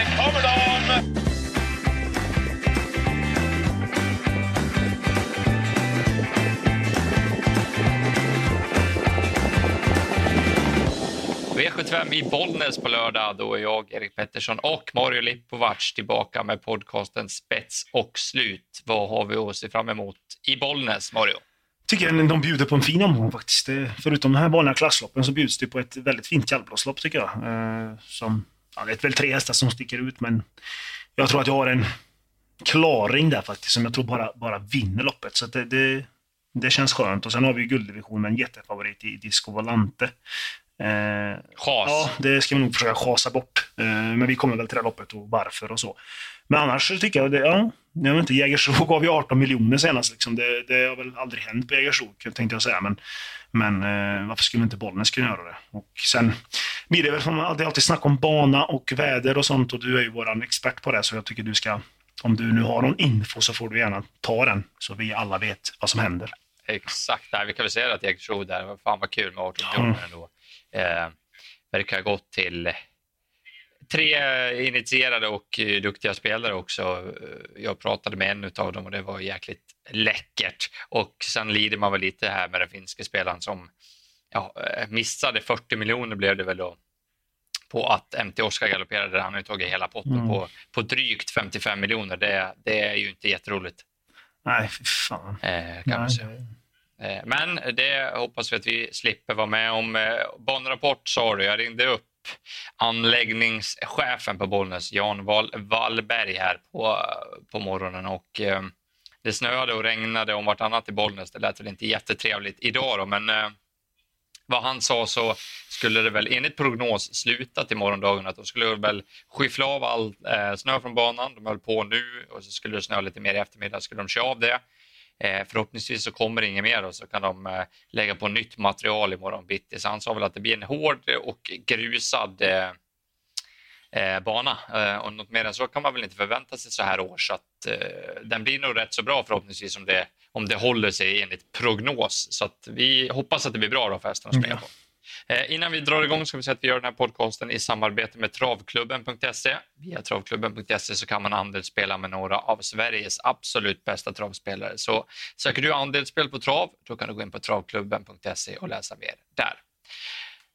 Här kommer de! V75 i Bollnäs på lördag. Då är jag, Erik Pettersson och Mario Lipovac tillbaka med podcasten Spets och slut. Vad har vi att se fram emot i Bollnäs, Mario? tycker jag de bjuder på en fin omgång faktiskt. Förutom den här vanliga klassloppen så bjuds det på ett väldigt fint kallblåslopp tycker jag. Eh, som, ja, det är väl tre hästar som sticker ut men jag tror att jag har en klaring där faktiskt som jag tror bara, bara vinner loppet. Så det, det, det känns skönt. Och sen har vi ju gulddivision med en jättefavorit i Disco Volante. Eh, Chas. Ja, det ska vi nog försöka chasa bort. Eh, men vi kommer väl till det loppet och varför och så. Men annars så tycker jag, det, ja, vet inte, Jägersro gav ju 18 miljoner senast. Liksom. Det, det har väl aldrig hänt på Jägersro, tänkte jag säga. Men, men eh, varför skulle inte Bollnäs kunna göra det? Och sen blir det väl som alltid, alltid snack om bana och väder och sånt. Och du är ju vår expert på det, så jag tycker du ska, om du nu har någon info så får du gärna ta den, så vi alla vet vad som händer. Exakt, Nej, vi kan väl säga att Jägersro där, fan vad kul med 18 miljoner mm. ändå. Eh, verkar ha gått till tre initierade och eh, duktiga spelare också. Eh, jag pratade med en av dem och det var jäkligt läckert. Och sen lider man väl lite här med den finska spelaren som ja, eh, missade 40 miljoner blev det väl då på att MT Oskar galopperade. Han har ju tagit hela potten mm. på, på drygt 55 miljoner. Det, det är ju inte jätteroligt. Nej, fy fan. Eh, kan man säga. Men det hoppas vi att vi slipper vara med om. Banrapport sa du, jag ringde upp anläggningschefen på Bollnäs, Jan Wall Wallberg, här på, på morgonen. Och, eh, det snöade och regnade om vartannat i Bollnäs. Det lät väl inte jättetrevligt idag då, men eh, vad han sa så skulle det väl enligt prognos sluta till morgondagen att de skulle väl skyffla av all eh, snö från banan. De höll på nu och så skulle det snöa lite mer i eftermiddag skulle de köra av det. Eh, förhoppningsvis så kommer det inget mer och så kan de eh, lägga på nytt material imorgon bitti. Så han sa väl att det blir en hård och grusad eh, eh bana. Eh, och något mer än så kan man väl inte förvänta sig så här år. Så att, eh, den blir nog rätt så bra förhoppningsvis om det, om det håller sig enligt prognos. Så att vi hoppas att det blir bra då för hästarna att springa mm. Eh, innan vi drar igång ska vi säga att vi gör den här podcasten i samarbete med travklubben.se. Via travklubben.se så kan man andelsspela med några av Sveriges absolut bästa travspelare. Så söker du andelsspel på trav, då kan du gå in på travklubben.se och läsa mer där.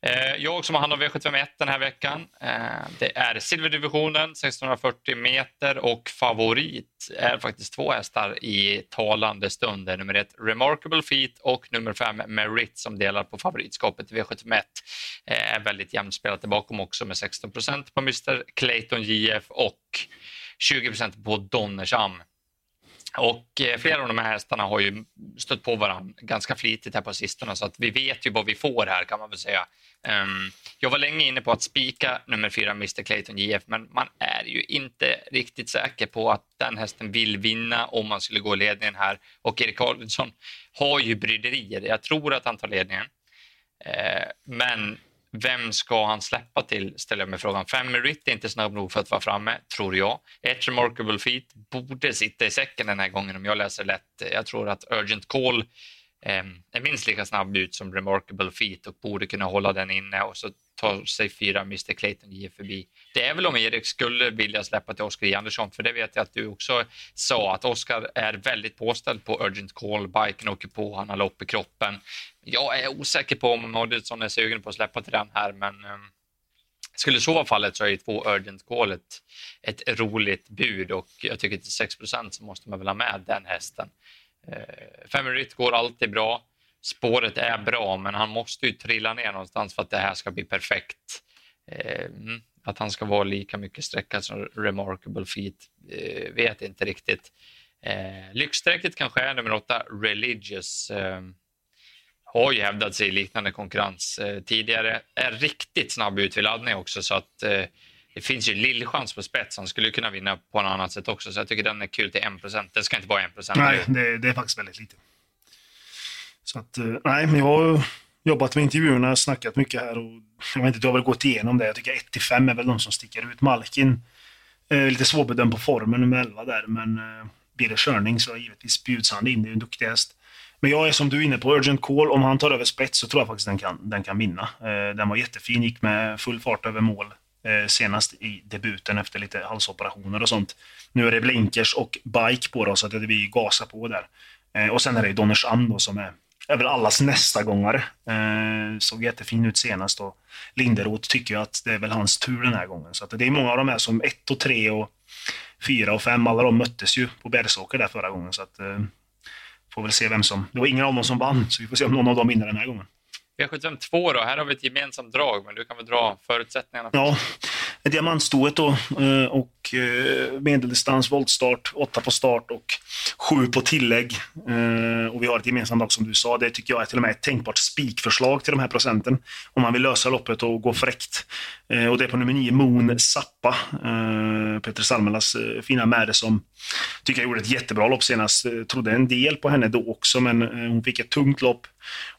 Eh, jag som har hand om V751 den här veckan. Eh, det är silverdivisionen, 1640 meter och favorit är faktiskt två hästar i talande stund. Nummer ett Remarkable Feet och nummer fem Merit som delar på favoritskapet i V751. Eh, är väldigt jämnspelat där bakom också med 16 procent på Mr Clayton JF och 20 procent på Donnersham. Och flera av de här hästarna har ju stött på varandra ganska flitigt här på sistone så att vi vet ju vad vi får här kan man väl säga. Um, jag var länge inne på att spika nummer fyra, Mr Clayton JF, men man är ju inte riktigt säker på att den hästen vill vinna om man skulle gå i ledningen här. Och Erik Karlsson har ju bryderier. Jag tror att han tar ledningen. Eh, men vem ska han släppa till, ställer jag mig frågan. Fem Merit är inte snabb nog för att vara framme, tror jag. Ett Remarkable feet borde sitta i säcken den här gången om jag läser lätt. Jag tror att Urgent Call eh, Ehm, är minst lika snabb ut som Remarkable Feet och borde kunna hålla den inne och så tar sig fyra Mr Clayton J förbi. Det är väl om Erik skulle vilja släppa till Oskar J Andersson, för det vet jag att du också sa att Oskar är väldigt påställd på Urgent Call, biken åker på, han har lopp i kroppen. Jag är osäker på om Moddison är sugen på att släppa till den här, men um, skulle så vara fallet så är ju två Urgent Call ett, ett roligt bud och jag tycker till 6 så måste man väl ha med den hästen. Eh, går alltid bra. Spåret är bra, men han måste ju trilla ner någonstans för att det här ska bli perfekt. Eh, mm, att han ska vara lika mycket sträckad som Remarkable Feet eh, vet inte riktigt. Eh, Lyxstrecket kanske är nummer åtta, Religious. Eh, har ju hävdat sig i liknande konkurrens eh, tidigare. Är riktigt snabb ut vid laddning också så att eh, det finns ju lillchans på spets. Han skulle kunna vinna på något annat sätt också. Så jag tycker den är kul till 1%. Det ska inte vara 1%. Nej, det, det är faktiskt väldigt lite. Så att, eh, nej, men jag har jobbat med intervjuerna, snackat mycket här och jag vet inte, du har väl gått igenom det. Jag tycker 1-5 är väl de som sticker ut. Malkin är lite svårbedömd på formen, nummer 11 där, men eh, blir det körning så givetvis bjuds han in. Det är en duktig häst. Men jag är som du är inne på, Urgent Call, om han tar över spets så tror jag faktiskt den kan, den kan vinna. Eh, den var jättefin, gick med full fart över mål Eh, Eh, senast i debuten efter lite halsoperationer och sånt. Nu är det blinkers och bike på då, så att vi gasar på där. Eh, och sen är det Donnersand då som är, är väl allas nästa gångare. Eh, såg jättefin ut senast och Linderoth tycker jag att det är väl hans tur den här gången. Så att det är många av de här som 1 och 3 och 4 och 5, alla de möttes ju på Bergsåker där förra gången. Så att, får väl se vem som... Det var ingen av dem som vann, så vi får se om någon av dem vinner den här gången. V75 2 då, här har vi ett gemensamt drag, men du kan väl dra förutsättningarna? Ja, diamantstoet då eh, och eh, medeldistans, voltstart, åtta på start och sju på tillägg. Eh, och vi har ett gemensamt lag som du sa. Det tycker jag är till och med ett tänkbart spikförslag till de här procenten. Om man vill lösa loppet och gå fräckt. Och det är på nummer nio, Moon Zappa. Peter Salmelas fina märe som tycker jag gjorde ett jättebra lopp senast. Trodde en del på henne då också, men hon fick ett tungt lopp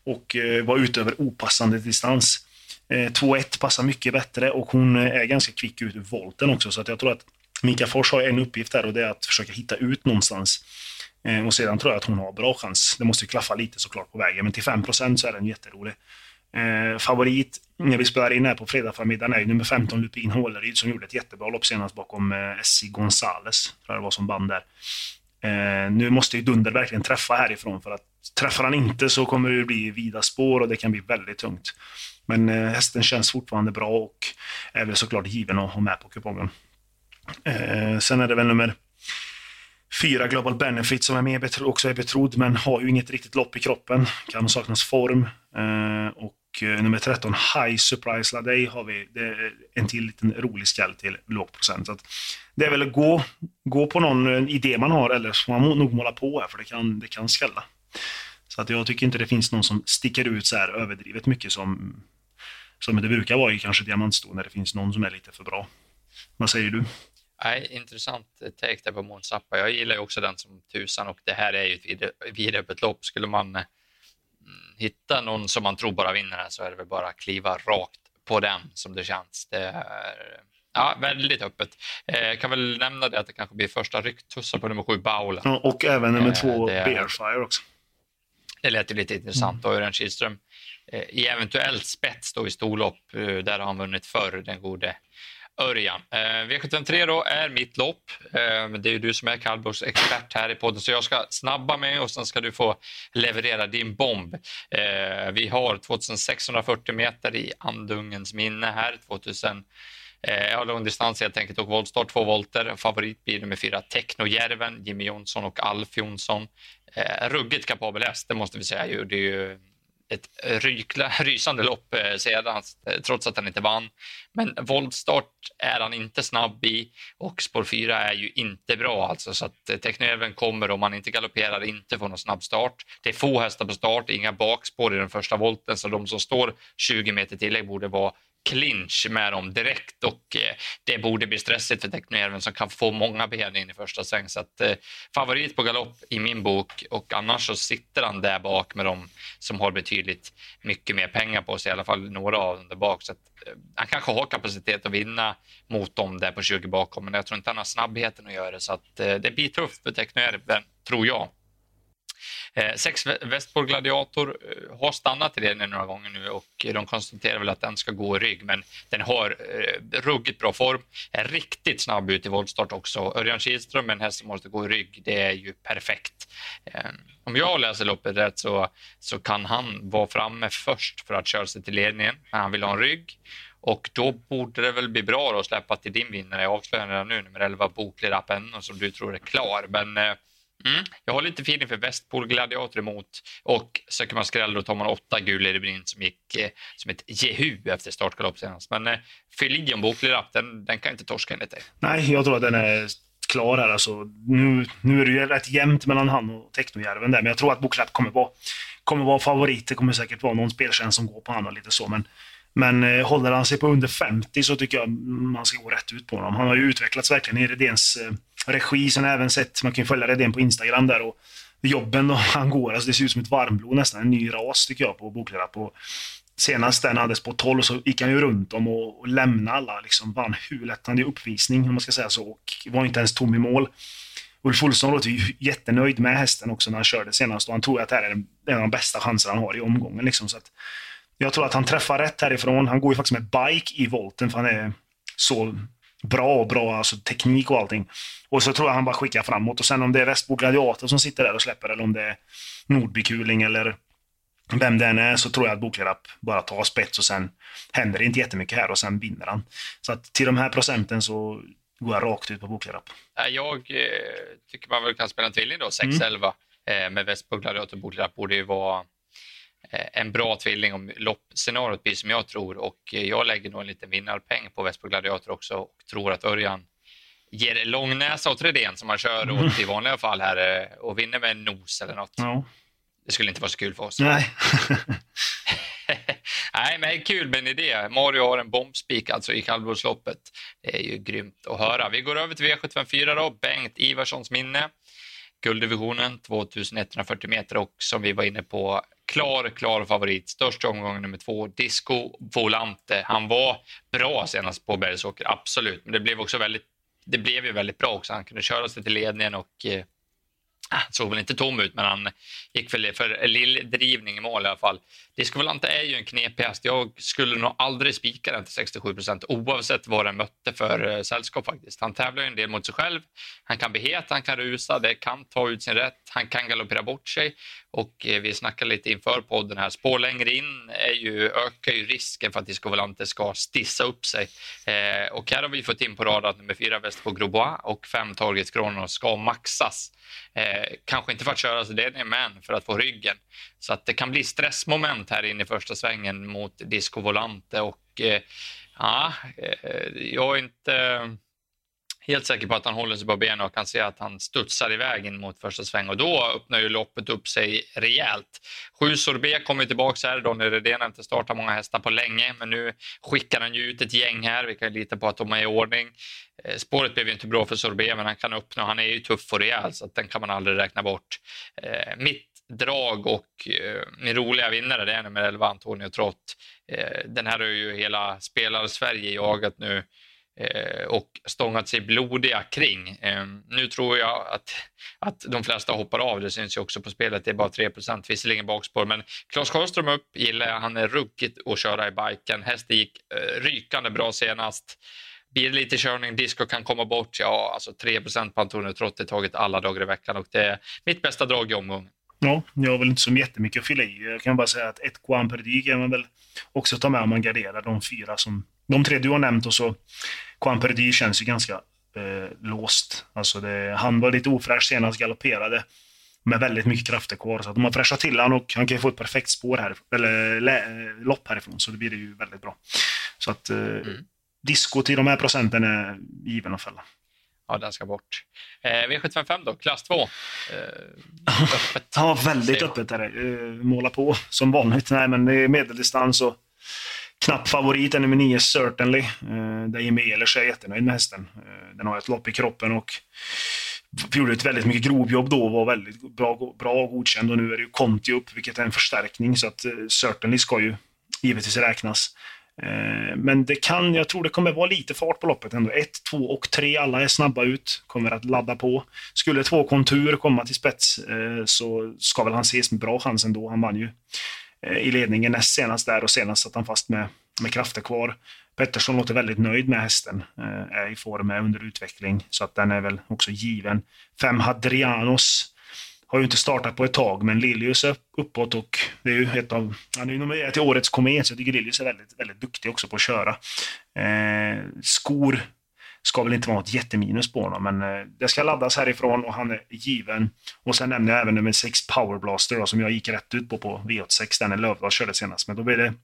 och var ute över opassande distans. Eh, 2-1 passar mycket bättre och hon eh, är ganska kvick ut ur volten också. Så att jag tror att Mika Fors har en uppgift där och det är att försöka hitta ut någonstans. Eh, och sedan tror jag att hon har bra chans. Det måste ju klaffa lite såklart på vägen, men till 5 så är den jätterolig. Eh, favorit när vi spelar in här på fredag förmiddagen är nummer 15 Lupin Håleryd som gjorde ett jättebra lopp senast bakom eh, SC Gonzales. Tror jag det var som band där. Eh, nu måste ju Dunder verkligen träffa härifrån för att träffar han inte så kommer det bli vida spår och det kan bli väldigt tungt. Men eh, hästen känns fortfarande bra och är väl såklart given att ha med på kupongen. Eh, sen är det väl nummer fyra Global Benefit som är med, också är betrodd men har ju inget riktigt lopp i kroppen. Kan saknas form. Eh, och nummer 13 High Surprise La Day har vi. Det är en till liten rolig skall till låg procent. Så det är väl att gå, gå på någon idé man har eller så får man nog måla på här för det kan, det kan skälla. Så att jag tycker inte det finns någon som sticker ut så här överdrivet mycket som som det brukar vara i kanske diamantsto när det finns någon som är lite för bra. Vad säger du? Nej, intressant take där på Måns. Jag gillar ju också den som tusan och det här är ju ett vidöppet lopp. Skulle man mm, hitta någon som man tror bara vinner här så är det väl bara att kliva rakt på den som det känns. Det är ja, väldigt öppet. Eh, kan väl nämna det att det kanske blir första rycktussar på nummer sju, Baula. Ja, och även nummer två, eh, Bearfire också. Det lät ju lite intressant. Mm. Och Örjan Kihlström Eh, Eh, i eventuellt spets då i storlopp. Eh, där har han vunnit förr, den gode Örjan. Eh, V73 då är mitt lopp. Det är du som är kallblods expert här i podden, så jag ska snabba mig och sen ska du få leverera din bomb. Vi har 2640 meter i Andungens minne här. 2000 Ja, långdistans helt enkelt och voltstart två volter. Favorit blir nummer fyra Technojärven, Jimmy Jonsson och Alf Jonsson. ruggigt kapabel häst, det måste vi säga. Gjorde ju ett rykla, rysande lopp eh, sedan, eh, trots att han inte vann. Men voltstart är han inte snabb i och spår 4 är ju inte bra alltså så att eh, Technoeven kommer om han inte galopperar inte få någon snabb start. Det är få hästar på start, inga bakspår i den första volten så de som står 20 meter tillägg borde vara clinch med dem direkt och eh, det borde bli stressigt för Technojärven som kan få många ben in i första sväng. Så att, eh, favorit på galopp i min bok och annars så sitter han där bak med dem som har betydligt mycket mer pengar på sig, i alla fall några av dem där bak. Så att, eh, han kanske har kapacitet att vinna mot dem där på 20 bakom, men jag tror inte han har snabbheten att göra det. Så att, eh, det blir tufft för Technojärven, tror jag. Eh, sex Westport Gladiator eh, har stannat i ledningen några gånger nu och de konstaterar väl att den ska gå i rygg, men den har eh, ruggigt bra form. Är riktigt snabb ut i voltstart också. Örjan Kihlström, med en häst som måste gå i rygg, det är ju perfekt. Eh, om jag läser loppet rätt så, så kan han vara framme först för att köra sig till ledningen, men han vill ha en rygg. Och då borde det väl bli bra att släppa till din vinnare. Jag avslöjar redan nu, nummer 11, Boklig Rapenno, som du tror är klar. Men eh, Mm. Jag har lite feeling för Västpol Gladiator emot och söker man skräll då tar man åtta gula i brinn som gick eh, som ett jehu efter startgalopp senast. Men eh, Filion Boklirapp, den, den kan inte torska enligt dig. Nej, jag tror att den är klar här. Alltså, nu, nu är det ju rätt jämnt mellan han och Technojärven där, men jag tror att Boklirapp kommer vara, kommer vara favorit. Det kommer säkert vara någon speltjänst som går på honom lite så, men men eh, håller han sig på under 50 så tycker jag man ska gå rätt ut på honom. Han har ju utvecklats verkligen i Redéns eh, regi. som jag även sett, man kan ju följa Redén på Instagram där och jobben och han går, alltså det ser ut som ett varmblod nästan. En ny ras tycker jag på Boklerapp. Senast den hade på 12 så gick han ju runt om och, och lämnade alla. Liksom vann hur lätt han uppvisning om man ska säga så och var inte ens tom i mål. Ulf Olsson låter ju jättenöjd med hästen också när han körde senast och han tror att det här är en av de bästa chanser han har i omgången. Liksom, så att jag tror att han träffar rätt härifrån. Han går ju faktiskt med bike i volten för han är så bra bra alltså teknik och allting. Och så tror jag han bara skickar framåt. Och sen om det är Västbo Gladiator som sitter där och släpper eller om det är Nordby Kuling eller vem det än är så tror jag att Boklerapp bara tar spets och sen händer det inte jättemycket här och sen vinner han. Så att till de här procenten så går jag rakt ut på Boklerapp. Jag eh, tycker man väl kan spela en tvilling då, 6-11 mm. med Västbo Gladiator. Boklerapp borde ju vara Eh, en bra tvilling om loppscenariot blir som jag tror och eh, jag lägger nog en liten vinnarpeng på Västbo Gladiator också och tror att Örjan ger långnäsa åt Redén som han kör mm. åt i vanliga fall här eh, och vinner med en nos eller något. Ja. Det skulle inte vara så kul för oss. Nej. Nej, men kul med en idé. Mario har en bombspik alltså i kallblodsloppet. Det är ju grymt att höra. Vi går över till V754 då. Bengt Ivarssons minne. Gulddivisionen 2140 meter och som vi var inne på klar, klar favorit. Största omgången nummer två, Disco Volante. Han var bra senast på Bergsåker, absolut. Men det blev också väldigt det blev ju väldigt bra också. Han kunde köra sig till ledningen och eh, han såg väl inte tom ut, men han gick väl för lilldrivning i mål i alla fall. Disco Volante är ju en knepig häst. Jag skulle nog aldrig spika den till 67 procent oavsett vad den mötte för eh, sällskap faktiskt. Han tävlar ju en del mot sig själv. Han kan bli het, han kan rusa, det kan ta ut sin rätt. Han kan galoppera bort sig och eh, vi snackade lite inför podden här. Spår längre in är ju, ökar ju risken för att Disco Volante ska stissa upp sig. Eh, och här har vi fått in på rad att nummer fyra Väst på Grobois och fem Target Kronos ska maxas kanske inte för att köra sig ledningen, men för att få ryggen. Så att det kan bli stressmoment här inne i första svängen mot Disco Volante och eh, ja, eh, jag är inte helt säker på att han håller sig på benen och kan se att han studsar iväg in mot första sväng och då öppnar ju loppet upp sig rejält. Sju Sorbet kommer tillbaka här. Donny Redén har inte startat många hästar på länge, men nu skickar han ju ut ett gäng här. Vi kan lita på att de är i ordning. Eh, spåret blev ju inte bra för Sorbet, men han kan öppna. Han är ju tuff och rejäl, så att den kan man aldrig räkna bort. Eh, mitt drag och eh, min roliga vinnare det är nummer 11, Antonio Trott. Eh, den här har ju hela spelar-Sverige jagat nu eh, Eh, och stångat sig blodiga kring. Eh, nu tror jag att, att de flesta hoppar av, det syns ju också på spelet, det är bara 3% visserligen bakspår, men Claes Sjöström upp gillar jag, han är ruggigt att köra i biken. Hästen gick eh, rykande bra senast. Blir det lite körning, disco kan komma bort, ja alltså 3 på Antonio Trott är taget alla dagar i veckan och det är mitt bästa drag i omgången. Ja, jag har väl inte så jättemycket att fylla i. Jag kan bara säga att ett Guan Perdy kan man väl också ta med om man garderar de fyra som... De tre du har nämnt och så Guan Perdy känns ju ganska eh, låst. Alltså det, han var lite ofräsch senast, galopperade med väldigt mycket krafter kvar. Så att de har fräschat till honom och han kan ju få ett perfekt spår här, eller lä, lopp härifrån, så det blir det ju väldigt bra. Så att eh, mm. disco till de här procenten är given att fälla. Ja, den ska bort. Eh, V755 då, klass 2. Eh, öppet. ja, väldigt öppet är det. Eh, måla på som vanligt. Nej, men det är medeldistans och knapp favorit är nummer 9, Certainly. Eh, där Jimmy Ehlers är jättenöjd med hästen. Eh, den har ett lopp i kroppen och gjorde ett väldigt mycket grovjobb då och var väldigt bra, bra och godkänd. Och nu är det ju Conti upp, vilket är en förstärkning. Så att eh, Certainly ska ju givetvis räknas. Eh, men det kan, jag tror det kommer vara lite fart på loppet ändå. 1, 2 och 3, alla är snabba ut, kommer att ladda på. Skulle två kontur komma till spets eh, så ska väl han ses med bra chans ändå. Han vann ju Eh, i ledningen näst senast där och senast satt han fast med, med krafter kvar. Pettersson låter väldigt nöjd med hästen, eh, är i form, är under utveckling, så att den är väl också given. Fem Hadrianos har ju inte startat på ett tag, men Lilius är uppåt och det är ju ett av... Han är ju nummer till årets komet, så jag tycker Lilius är väldigt, väldigt duktig också på att köra. Eh, skor ska väl inte vara något jätteminus på honom, men eh, det ska laddas härifrån och han är given. Och sen nämner jag även nummer 6 Powerblaster då, som jag gick rätt ut på på V86, den är Lövdahl körde senast. Men då blir det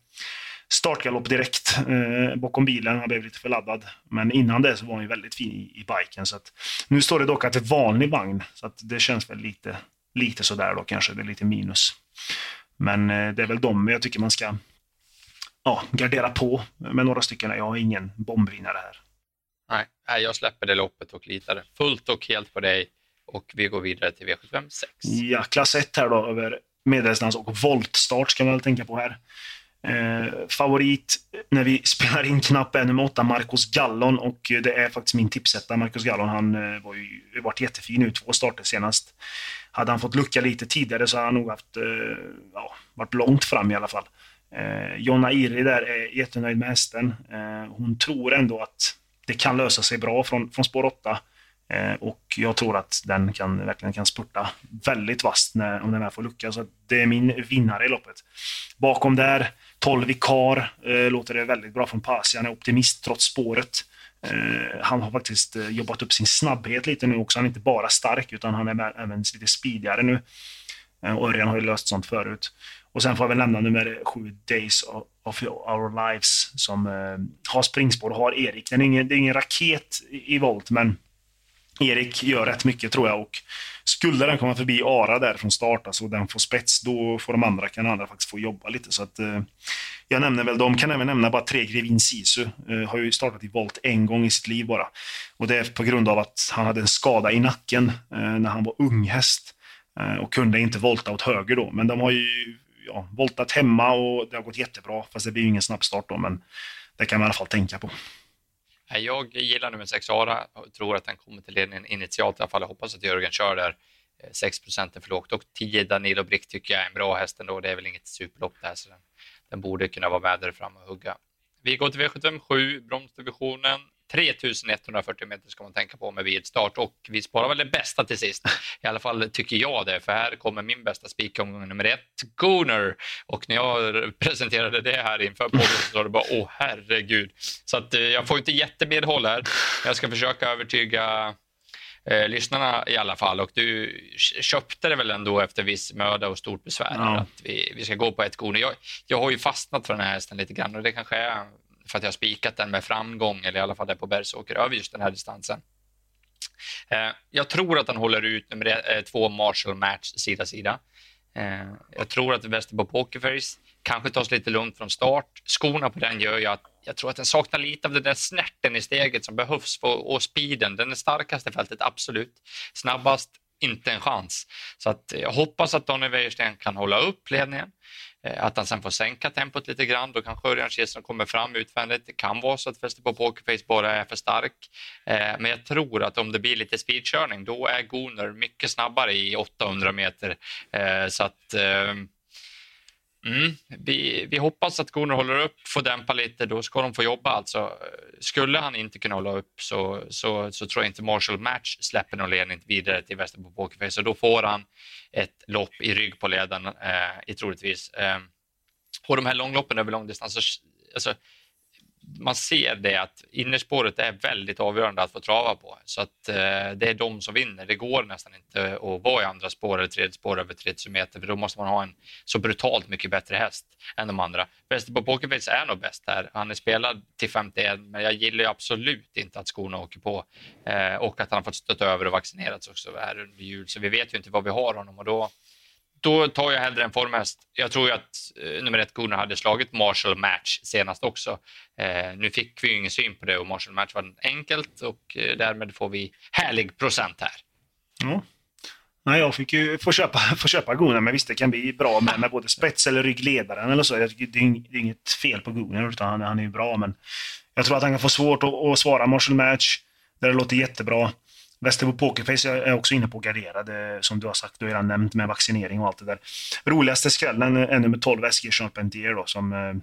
startgalopp direkt eh, bakom bilen. Han blev lite för laddad. Men innan det så var han ju väldigt fin i, i biken. Så att, nu står det dock att det är vanlig vagn, så att det känns väl lite, lite sådär då kanske. Det är lite minus. Men eh, det är väl de jag tycker man ska ja, gardera på med några stycken. Jag har ingen bombvinnare här. Nej, jag släpper det loppet och litar fullt och helt på dig. Och vi går vidare till V75 6. Ja, klass 1 här då över medeldistans och voltstart ska man väl tänka på här. Eh, favorit när vi spelar in knapp är nummer 8, Marcos Gallon. Och det är faktiskt min tipsetta. Marcos Gallon, han eh, var ju, varit jättefin nu, två starter senast. Hade han fått lucka lite tidigare så hade han nog haft, eh, ja, varit långt fram i alla fall. Eh, Jonna Irri där är jättenöjd med hästen. Eh, hon tror ändå att det kan lösa sig bra från, från spår 8. Eh, och jag tror att den kan, verkligen kan spurta väldigt vasst när, om den här får lucka. Så det är min vinnare i loppet. Bakom där, 12 Vikar, eh, låter det väldigt bra från Pasi. Han är optimist trots spåret. Eh, han har faktiskt eh, jobbat upp sin snabbhet lite nu också. Han är inte bara stark, utan han är även lite speedigare nu. Eh, Örjan har ju löst sånt förut. Och sen får jag väl nämna nummer sju, Days of Our Lives, som eh, har springspår och har Erik. Den är ingen, det är ingen raket i, volt, men Erik gör rätt mycket tror jag. Och skulle den komma förbi Ara där från start, alltså den får spets, då får de andra, kan andra faktiskt få jobba lite. Så att, eh, jag nämner väl dem, kan även nämna bara tre Grevin Sisu. Eh, har ju startat i volt en gång i sitt liv bara. Och det är på grund av att han hade en skada i nacken eh, när han var ung häst. Eh, och kunde inte volta åt höger då. Men de har ju ja, voltat hemma och det har gått jättebra. Fast det blir ju ingen snabbstart då, men det kan man i alla fall tänka på. Jag gillar nummer 6 Ara och tror att den kommer till ledningen initialt i alla fall. Jag hoppas att Jörgen kör där. Eh, 6 procent är för lågt och 10 Danilo Brick tycker jag är en bra häst ändå. Det är väl inget superlopp det här så den, den borde kunna vara med där fram och hugga. Vi går till V757, bromsdivisionen. 3140 meter ska man tänka på med vidstart och vi sparar väl det bästa till sist. I alla fall tycker jag det, för här kommer min bästa spikomgång nummer ett, Gooner. Och när jag presenterade det här inför podden så sa det bara åh herregud. Så att, eh, jag får inte jättemedhåll här. Jag ska försöka övertyga eh, lyssnarna i alla fall. Och du köpte det väl ändå efter viss möda och stort besvär ja. att vi, vi ska gå på ett Gooner. Jag, jag har ju fastnat för den här hästen lite grann och det kanske är för att jag spikat den med framgång, eller i alla fall där på Bergsåker, över just den här distansen. Eh, jag tror att han håller ut nummer eh, två Marshall Match sida sida. Eh, jag tror att Västerbo Pokerface kanske tas lite lugnt från start. Skorna på den gör ju att jag tror att den saknar lite av den där snärten i steget som behövs för, och speeden. Den är starkaste i fältet, absolut. Snabbast, inte en chans. Så att jag hoppas att Donny Wäjersten kan hålla upp ledningen. Eh, att han sen får sänka tempot lite grann. Då kanske Örjan Kihlström kommer fram utvändigt. Det kan vara så att Västerbo Pokerface bara är för stark. Eh, men jag tror att om det blir lite speedkörning, då är Gunnar mycket snabbare i 800 meter. Eh, så att Mm. Vi, vi, hoppas att Gunnar håller upp, får dämpa lite, då ska de få jobba. Alltså, skulle han inte kunna hålla upp så, så, så tror jag inte Marshall Match släpper någon ledning vidare till Västerbo Pokerface så då får han ett lopp i rygg på ledaren, eh, troligtvis. Eh, och de här långloppen över långdistans, alltså, alltså man ser det att innerspåret är väldigt avgörande att få trava på. Så att eh, det är de som vinner. Det går nästan inte att vara i andra spår eller tredje spår över 3000 meter för då måste man ha en så brutalt mycket bättre häst än de andra. Västerbo Pokerface är nog bäst här. Han är spelad till 51 men jag gillar absolut inte att skorna åker på eh, och att han har fått stötta över och vaccinerats också här under jul så vi vet ju inte vad vi har honom och då då tar jag hellre en formhäst. Jag tror ju att eh, nummer ett Gunnar hade slagit Marshall Match senast också. Eh, nu fick vi ju ingen syn på det och Marshall Match var enkelt och eh, därmed får vi härlig procent här. Mm. Nej, jag fick ju få köpa, få köpa Gunnar, men visst det kan bli bra med, med både spets eller ryggledaren eller så. Det är inget fel på Gunnar, utan han, han är ju bra, men jag tror att han kan få svårt att, att svara Marshall Match. där Det låter jättebra. Västerbo Pokerface är också inne på garderade, som du har sagt, du har redan nämnt med vaccinering och allt det där. Roligaste skrällen är nummer 12, SG Charpentier då, som eh,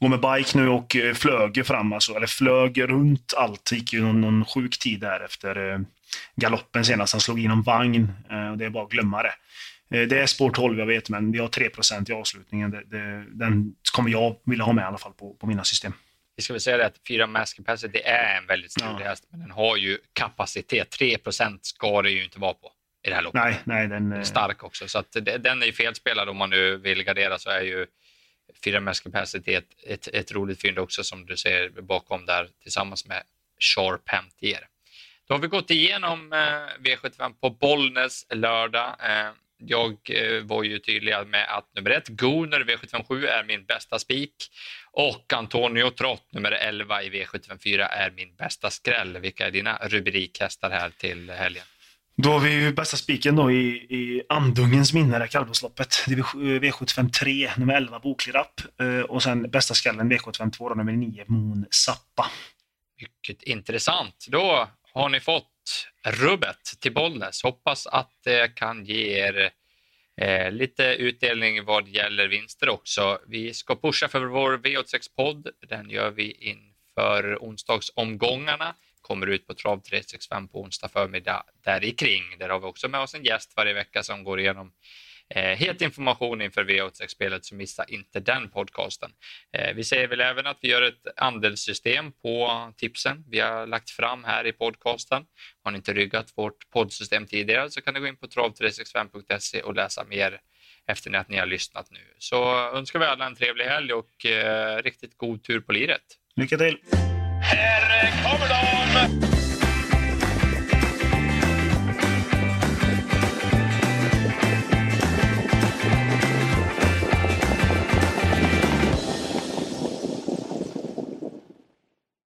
går med bike nu och eh, flög fram, alltså, eller flög runt allt. Gick ju någon, någon sjuk tid där efter eh, galoppen senast. Han slog in en vagn eh, och det är bara att glömma det. Eh, det är spår 12 jag vet, men vi har 3 i avslutningen. Det, det, den kommer jag vilja ha med i alla fall på, på mina system vi ska väl säga det att fyra mass capacity är en väldigt stor ja. häst, men den har ju kapacitet. 3% ska det ju inte vara på i det här loppet. Nej, nej, den är stark också, så att den är ju felspelad om man nu vill gardera så är ju fyra mass capacity ett, ett, ett roligt fynd också som du ser bakom där tillsammans med Sharp Hemtier. Då har vi gått igenom eh, V75 på Bollnäs lördag. Eh, jag eh, var ju tydlig med att nummer ett, Gunnar V757 är min bästa spik och Antonio Trott, nummer 11 i V754, är min bästa skräll. Vilka är dina rubrikhästar här till helgen? Då har vi ju bästa spiken då i, i Andungens minne, det kallblodsloppet. V75 3, nummer 11, Boklirapp. Eh, och sen bästa skallen V75 2, nummer 9, Moon Zappa. Mycket intressant. Då har ni fått rubbet till Bollnäs. Hoppas att det kan ge er Eh, lite utdelning vad gäller vinster också. Vi ska pusha för vår V86-podd. Den gör vi inför onsdagsomgångarna kommer ut på Trav 365 på onsdag förmiddag där i kring. Där har vi också med oss en gäst varje vecka som går igenom Eh, helt information inför V86-spelet, så missa inte den podcasten. Eh, vi säger väl även att vi gör ett andelssystem på tipsen vi har lagt fram här i podcasten. Har ni inte ryggat vårt poddsystem tidigare så kan ni gå in på trav365.se och läsa mer efter att ni har lyssnat nu. Så önskar vi alla en trevlig helg och eh, riktigt god tur på liret. Lycka till! Här kommer de!